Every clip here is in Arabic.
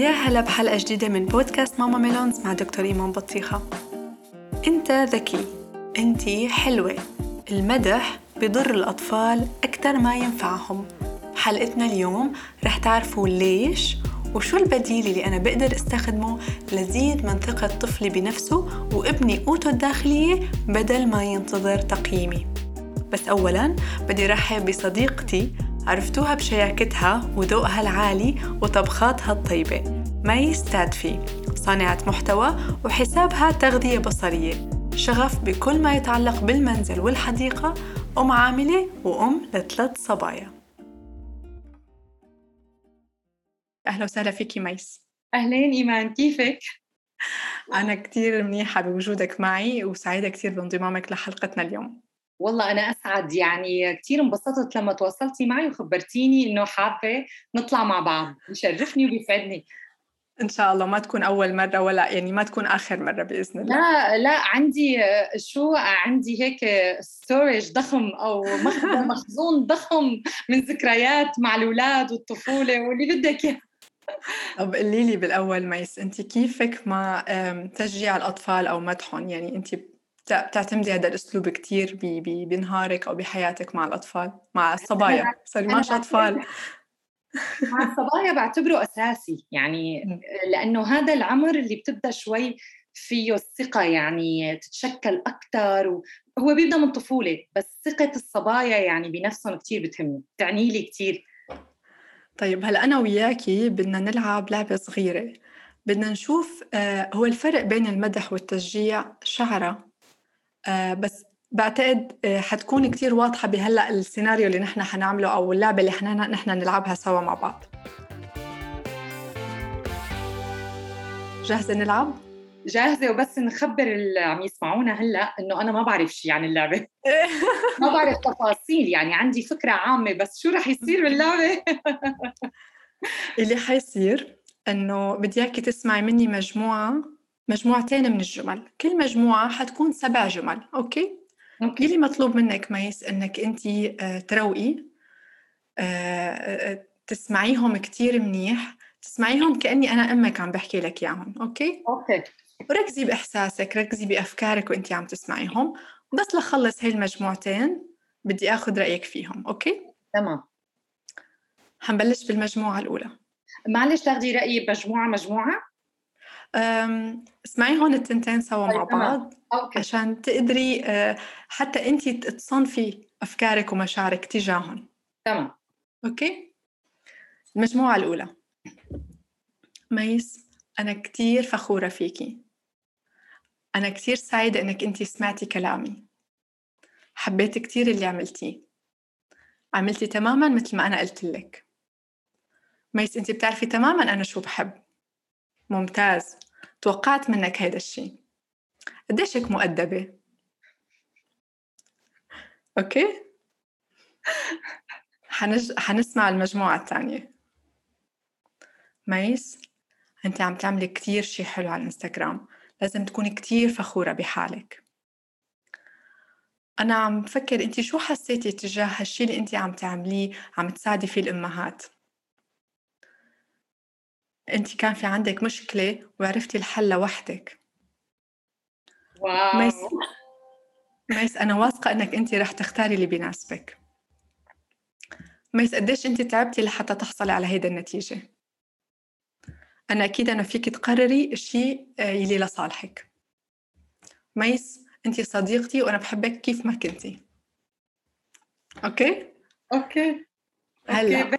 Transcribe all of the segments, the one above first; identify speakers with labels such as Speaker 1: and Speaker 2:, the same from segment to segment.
Speaker 1: يا هلا بحلقة جديدة من بودكاست ماما ميلونز مع دكتور إيمان بطيخة. أنت ذكي أنت حلوة. المدح بضر الأطفال أكثر ما ينفعهم. بحلقتنا اليوم رح تعرفوا ليش وشو البديل اللي أنا بقدر استخدمه لزيد من ثقة طفلي بنفسه وابني قوته الداخلية بدل ما ينتظر تقييمي. بس أولاً بدي رحب بصديقتي عرفتوها بشياكتها وذوقها العالي وطبخاتها الطيبة. مي ستادفي صانعة محتوى وحسابها تغذية بصرية. شغف بكل ما يتعلق بالمنزل والحديقة. أم عاملة وأم لثلاث صبايا. أهلا وسهلا فيكي ميس.
Speaker 2: أهلين إيمان كيفك؟
Speaker 1: أنا كتير منيحة بوجودك معي وسعيدة كتير بانضمامك لحلقتنا اليوم.
Speaker 2: والله أنا أسعد. يعني كثير انبسطت لما تواصلتي معي وخبرتيني إنه حابة نطلع مع بعض. بيشرفني وبيسعدني.
Speaker 1: إن شاء الله ما تكون أول مرة ولا يعني ما تكون آخر مرة بإذن الله.
Speaker 2: لا لا عندي شو عندي هيك storage ضخم أو مخزون ضخم من ذكريات مع الأولاد والطفولة واللي بدك إياه.
Speaker 1: طب قولي لي بالأول ميس أنت كيفك مع تشجيع الأطفال أو مدحهم؟ يعني أنت بتعتمدي هذا الأسلوب كثير بنهارك أو بحياتك مع الأطفال مع الصبايا. سوري ماش أطفال.
Speaker 2: مع الصبايا بعتبره أساسي. يعني لأنه هذا العمر اللي بتبدأ شوي فيه الثقة يعني تتشكل أكثر وهو بيبدأ من طفولة بس ثقة الصبايا يعني بنفسهم كثير بتهمني بتعني لي كثير
Speaker 1: طيب هلأ أنا وياكي بدنا نلعب لعبة صغيرة. بدنا نشوف آه هو الفرق بين المدح والتشجيع شعرة؟ بس بعتقد آه حتكون كتير واضحة بهلأ السيناريو اللي نحن حنعمله أو اللعبة اللي إحنا نحن نلعبها سوا مع بعض. جاهزة نلعب؟
Speaker 2: جاهزة وبس نخبر اللي عم يسمعونا هلأ إنه أنا ما بعرف شيء عن اللعبة. ما بعرف تفاصيل يعني عندي فكرة عامة بس شو رح يصير باللعبة؟
Speaker 1: اللي حيصير إنه بدي إياكي تسمعي مني مجموعة مجموعتين من الجمل كل مجموعة حتكون سبع جمل okay؟ okay. اللي مطلوب منك ميس إنك أنت تروقي تسمعيهم كتير منيح تسمعيهم كأني أنا أمك عم بحكي لك إياهم okay؟
Speaker 2: okay
Speaker 1: وركزي بإحساسك ركزي بأفكارك وأنت عم تسمعيهم بس لخلص هاي المجموعتين بدي أخذ رأيك فيهم okay؟
Speaker 2: تمام
Speaker 1: حنبلش بالمجموعة الأولى
Speaker 2: معلش تاخدي رأيي بمجموعة مجموعة؟
Speaker 1: اسمعي هون التنتين سوا مع بعض
Speaker 2: okay.
Speaker 1: عشان تقدري حتى انت تصنفي أفكارك ومشاعرك تجاههم
Speaker 2: تمام.
Speaker 1: okay؟ المجموعة الأولى. ميس أنا كتير فخورة فيكي. أنا كتير سعيدة إنك انت سمعتي كلامي. حبيت كتير اللي عملتيه. عملتي تماما مثل ما أنا قلت لك. ميس انت بتعرفي تماما أنا شو بحب. ممتاز. توقعت منك هيدا الشيء. قديش هيك مؤدبة؟ okay. حنج... حنسمع المجموعة الثانية. ميس أنت عم تعملي كتير شيء حلو على الإنستغرام. لازم تكوني كتير فخورة بحالك. أنا عم بفكر أنت شو حسيتي تجاه هالشي اللي أنت عم تعمليه عم تساعدي فيه الأمهات؟ انت كان في عندك مشكلة وعرفتي الحل لوحدك.
Speaker 2: wow.
Speaker 1: ميس ميس أنا واثقة إنك أنت رح تختاري اللي بيناسبك. ميس قديش أنت تعبتي لحتى تحصلي على هيدا النتيجة؟ أنا أكيدة إنه فيك تقرري الشيء يلي لصالحك. ميس أنت صديقتي وأنا بحبك كيف ما كنتي. okay؟
Speaker 2: okay.
Speaker 1: هلا.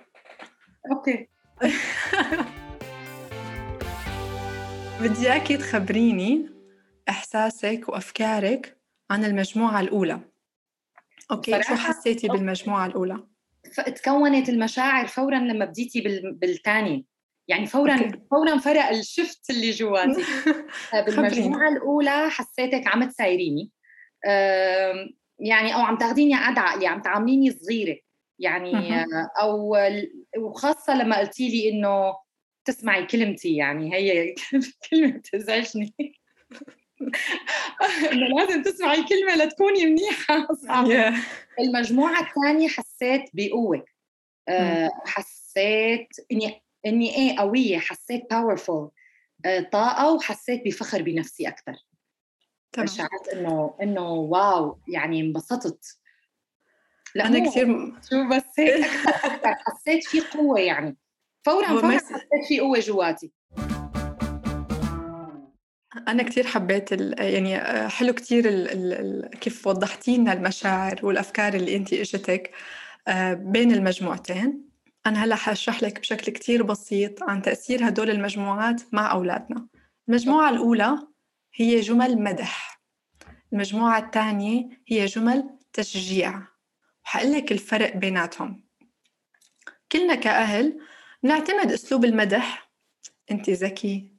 Speaker 2: okay.
Speaker 1: بدي اياكي تخبريني إحساسك وأفكارك عن المجموعة الأولى. okay شو حسيتي okay. بالمجموعة الأولى؟
Speaker 2: تكونت المشاعر فورا لما بديتي بالثانيه يعني فورا okay. فورا فرق ال shift اللي جواتي بالمجموعه الأولى حسيتك عم تسايريني. يعني أو عم تاخذيني قد عقلي عم تعامليني صغيرة. يعني أو وخاصة لما قلتي لي إنه تسمعي كلمتي يعني هي كلمة بتزعجني لازم تسمعي كلمة لتكوني منيحة. صعب المجموعة الثانية حسيت بقوة. أه حسيت إني إني إيه قوية حسيت powerful طاقة وحسيت بفخر بنفسي أكثر تمام. شعرت إنه إنه wow يعني انبسطت.
Speaker 1: لا أنا كثير
Speaker 2: شو بس هيك حسيت في قوة يعني. فورا فورا حسيت في قوة جواتي.
Speaker 1: أنا كثير حبيت يعني آه، حلو كثير كيف وضحتي لنا المشاعر والأفكار اللي أنت إجتك آه، بين المجموعتين. أنا هلأ حأشرح لك بشكل كثير بسيط عن تأثير هدول المجموعات مع أولادنا. المجموعة الأولى هي جمل مدح. المجموعة الثانية هي جمل تشجيع. وحقول لك الفرق بيناتهم. كلنا كأهل نعتمد أسلوب المدح. أنت ذكي.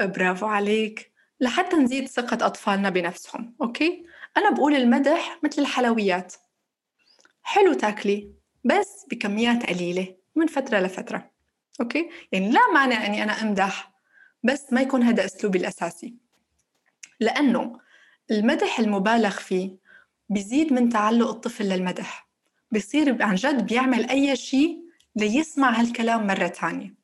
Speaker 1: برافو عليك. لحتى نزيد ثقة أطفالنا بنفسهم okay؟ أنا بقول المدح مثل الحلويات. حلو تاكلي بس بكميات قليلة من فترة لفترة okay؟ يعني لا معنى أني أنا أمدح بس ما يكون هذا أسلوبي الأساسي. لأنه المدح المبالغ فيه بيزيد من تعلق الطفل للمدح. بصير عن جد بيعمل أي شيء ليسمع هالكلام مرة تانية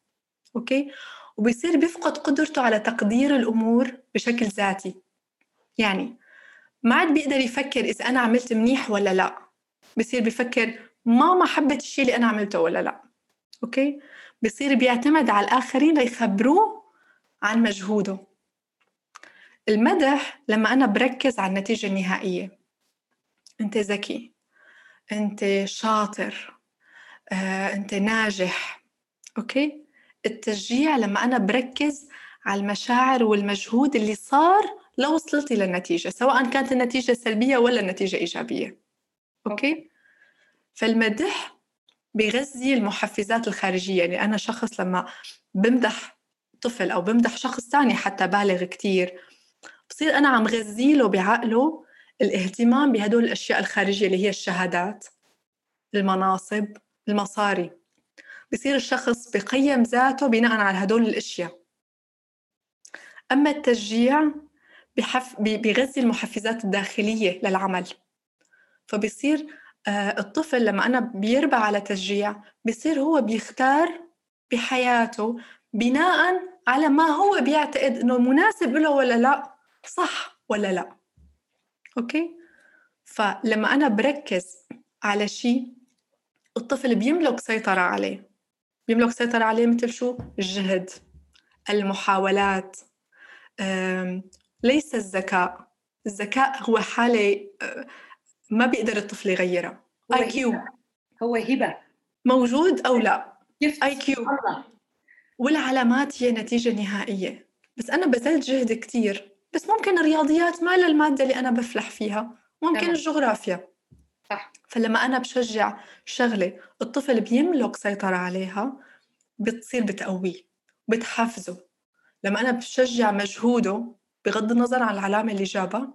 Speaker 1: okay؟ وبيصير بيفقد قدرته على تقدير الأمور بشكل ذاتي. يعني ما عاد بيقدر يفكر إذا أنا عملت منيح ولا لا. بصير بيفكر ماما حبت الشيء اللي أنا عملته ولا لا. okay؟ بصير بيعتمد على الآخرين ليخبروه عن مجهوده. المدح لما أنا بركز على النتيجة النهائية. أنت ذكي. أنت شاطر. آه، أنت ناجح. okay؟ التشجيع لما أنا بركز على المشاعر والمجهود اللي صار لو وصلتي للنتيجة سواء كانت النتيجة سلبية ولا النتيجة إيجابية. okay؟ فالمدح بيغذي المحفزات الخارجية. يعني أنا شخص لما بمدح طفل أو بمدح شخص تاني حتى بالغ كتير بصير أنا عم غذيله بعقله الاهتمام بهدول الأشياء الخارجية اللي هي الشهادات المناصب المصاري بصير الشخص بقيم ذاته بناء على هدول الأشياء. أما التشجيع بحف... بيغذي المحفزات الداخلية للعمل. فبصير آه، الطفل لما أنا بيربى على تشجيع بصير هو بيختار بحياته بناء على ما هو بيعتقد إنه مناسب له ولا لا صح ولا لا. okay؟ فلما أنا بركز على شيء الطفل بيملك سيطرة عليه. بيملك سيطرة عليه مثل شو؟ الجهد المحاولات ليس الذكاء. الذكاء هو حالة آه، ما بيقدر الطفل يغيرها. IQ
Speaker 2: هو هبة.
Speaker 1: موجود أو لا؟ اي كيو والعلامات هي نتيجة نهائية. بس أنا بذلت جهد كتير. بس ممكن الرياضيات ما للمادة اللي أنا بفلح فيها. ممكن تمام. الجغرافيا. صح. فلما أنا بشجع شغلة الطفل بيملك سيطرة عليها بتصير بتقويه بتحفزه. لما أنا بشجع مجهوده بغض النظر عن العلامة اللي جابها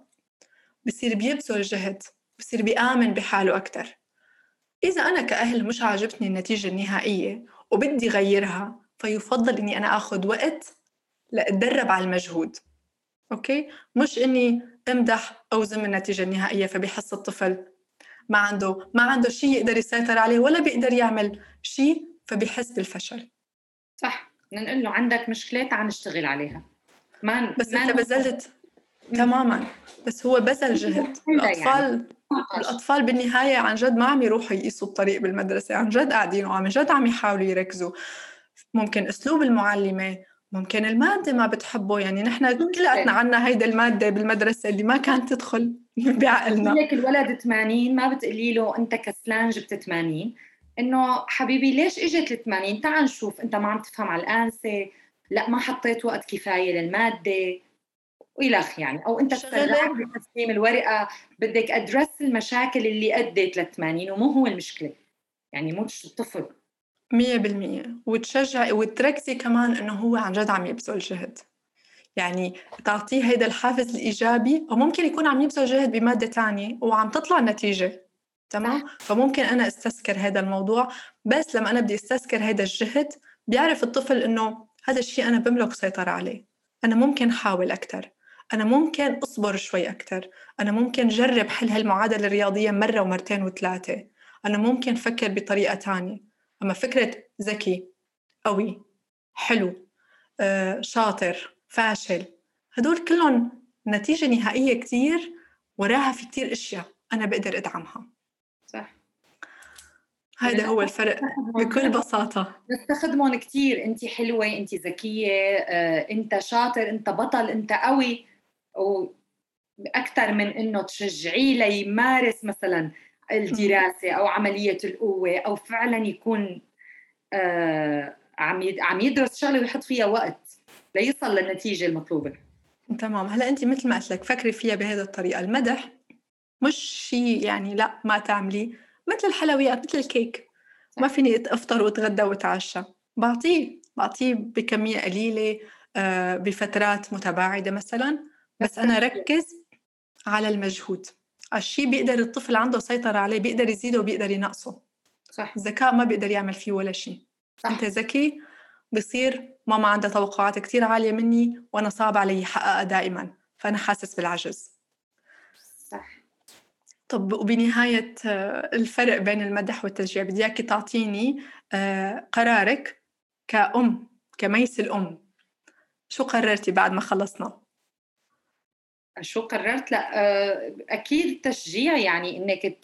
Speaker 1: بصير بيبذل جهد بصير بيآمن بحاله أكتر. إذا أنا كأهل مش عاجبتني النتيجة النهائية وبدي غيرها فيفضل إني أنا أخذ وقت لأتدرب على المجهود. أوكي؟ مش إني أمدح أو زم النتيجة النهائية فبيحس الطفل ما عنده ما عنده شيء يقدر يسيطر عليه ولا بيقدر يعمل شيء فبيحس بالفشل.
Speaker 2: صح. نقول له عندك مشكله تعال نشتغل عليها.
Speaker 1: ما بس انت بذلت تماما. بس هو بذل جهد. الاطفال يعني. الأطفال بالنهاية عن جد ما عم يروحوا يقيسوا الطريق بالمدرسة. عن جد قاعدين وعن جد عم يحاولوا يركزوا. ممكن أسلوب المعلمة ممكن المادة ما بتحبه. يعني نحن كلياتنا عنا هيدا المادة بالمدرسة اللي ما كانت تدخل. بعقلنا.
Speaker 2: لك الولد 80 ما بتقولي له أنت كسلان جبت 80 إنه حبيبي ليش إجت ال 80 تعال نشوف أنت ما عم تفهم على الآنسة. لا ما حطيت وقت كفاية للمادة. وإلخ يعني. أو أنت سرعان بتسليم الورقة. بدك أدرس المشاكل اللي أدت لل 80 ومو هو المشكلة. يعني مو الطفل
Speaker 1: مية بالمية. وتشجعي وتركزي كمان إنه هو عن جد عم يبذل جهد. يعني تعطيه هيدا الحافز الإيجابي وممكن يكون عم يبذل جهد بمادة تانية وعم تطلع النتيجة تمام؟ فممكن أنا أستذكر هذا الموضوع بس لما أنا بدي أستذكر هذا الجهد بيعرف الطفل إنه هذا الشيء أنا بملك سيطرة عليه. أنا ممكن حاول أكثر أنا ممكن أصبر شوي أكثر أنا ممكن جرب حل هالمعادلة الرياضية مرة ومرتين وثلاثة. أنا ممكن فكر بطريقة تانية. أما فكرة ذكي قوي حلو آه، شاطر فاشل. هدول كلهم نتيجة نهائية كتير وراها في كتير أشياء أنا بقدر أدعمها.
Speaker 2: صح.
Speaker 1: هذا هو الفرق بكل بساطة.
Speaker 2: نستخدمهم كثير أنت حلوة أنت ذكية آه، أنت شاطر أنت بطل أنت قوي. أكثر من إنه تشجعيه ليمارس مثلا الدراسة أو عملية القوة أو فعلا يكون آه عم عم يدرس شغلة ويحط فيها وقت. ليصل للنتيجة المطلوبة.
Speaker 1: تمام. هلا انت مثل ما قلت لك فكري فيها بهذه الطريقة. المدح مش شيء يعني لا ما تعملي. مثل الحلويات مثل الكيك. ما فيني أفطر وأتغدى وأتعشى. بعطيه بعطيه بكمية قليلة آه، بفترات متباعدة مثلا. بس أنا ركز على المجهود. الشيء بيقدر الطفل عنده سيطرة عليه بيقدر يزيده وبيقدر ينقصه.
Speaker 2: صح.
Speaker 1: الذكاء ما بيقدر يعمل فيه ولا شيء صح. أنت ذكي بصير ماما عندها توقعات كتير عالية مني وأنا صعب علي أحققها دائما فأنا حاسس بالعجز.
Speaker 2: صح.
Speaker 1: طب وبنهاية آه، الفرق بين المدح والتشجيع بدي إياكي تعطيني آه، قرارك كأم كميس الأم. شو قررتي بعد ما خلصنا؟
Speaker 2: شو قررت؟ لا آه، أكيد تشجيع يعني إنك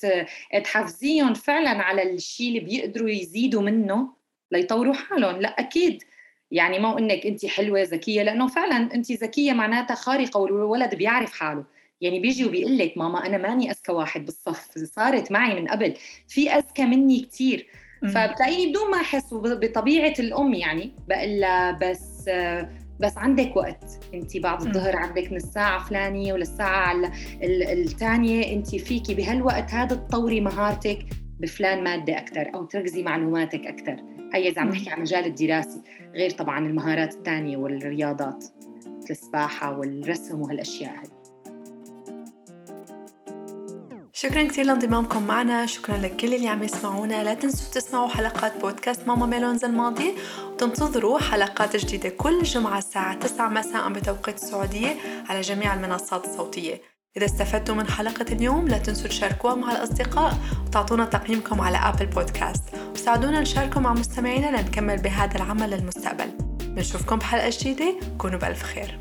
Speaker 2: تحفزيهم فعلا على الشيء اللي بيقدروا يزيدوا منه ليطوروا حالهم. لا أكيد يعني مو إنك انت حلوة ذكية لأنه فعلا انت ذكية معناتها خارقة والولد بيعرف حاله. يعني بيجي وبيقول لك ماما أنا ماني أذكى واحد بالصف صارت معي من قبل. في أذكى مني كثير فبتلاقيني بدون ما أحس بطبيعة الأم يعني بقول لها بس بس عندك وقت. انت بعد الظهر عندك من الساعة فلانية وللساعة الثانية. انت فيكي بهالوقت هذا تطوري مهارتك بفلان مادة أكثر أو تركزي معلوماتك أكثر هي إذا عم نحكي عن المجال الدراسي غير طبعا المهارات الثانية والرياضات مثل السباحة والرسم وهالأشياء هي.
Speaker 1: شكرا كثير لانضمامكم معنا شكرا لكل اللي عم يسمعونا. لا تنسوا تسمعوا حلقات بودكاست ماما ميلونز الماضي وتنتظروا حلقات جديدة كل جمعة الساعة 9 مساء بتوقيت السعودية على جميع المنصات الصوتية. إذا استفدتوا من حلقة اليوم لا تنسوا تشاركوها مع الأصدقاء وتعطونا تقييمكم على أبل بودكاست وساعدونا نشاركه مع مستمعينا لنكمل بهذا العمل للمستقبل. بنشوفكم بحلقة جديدة. كونوا بألف خير.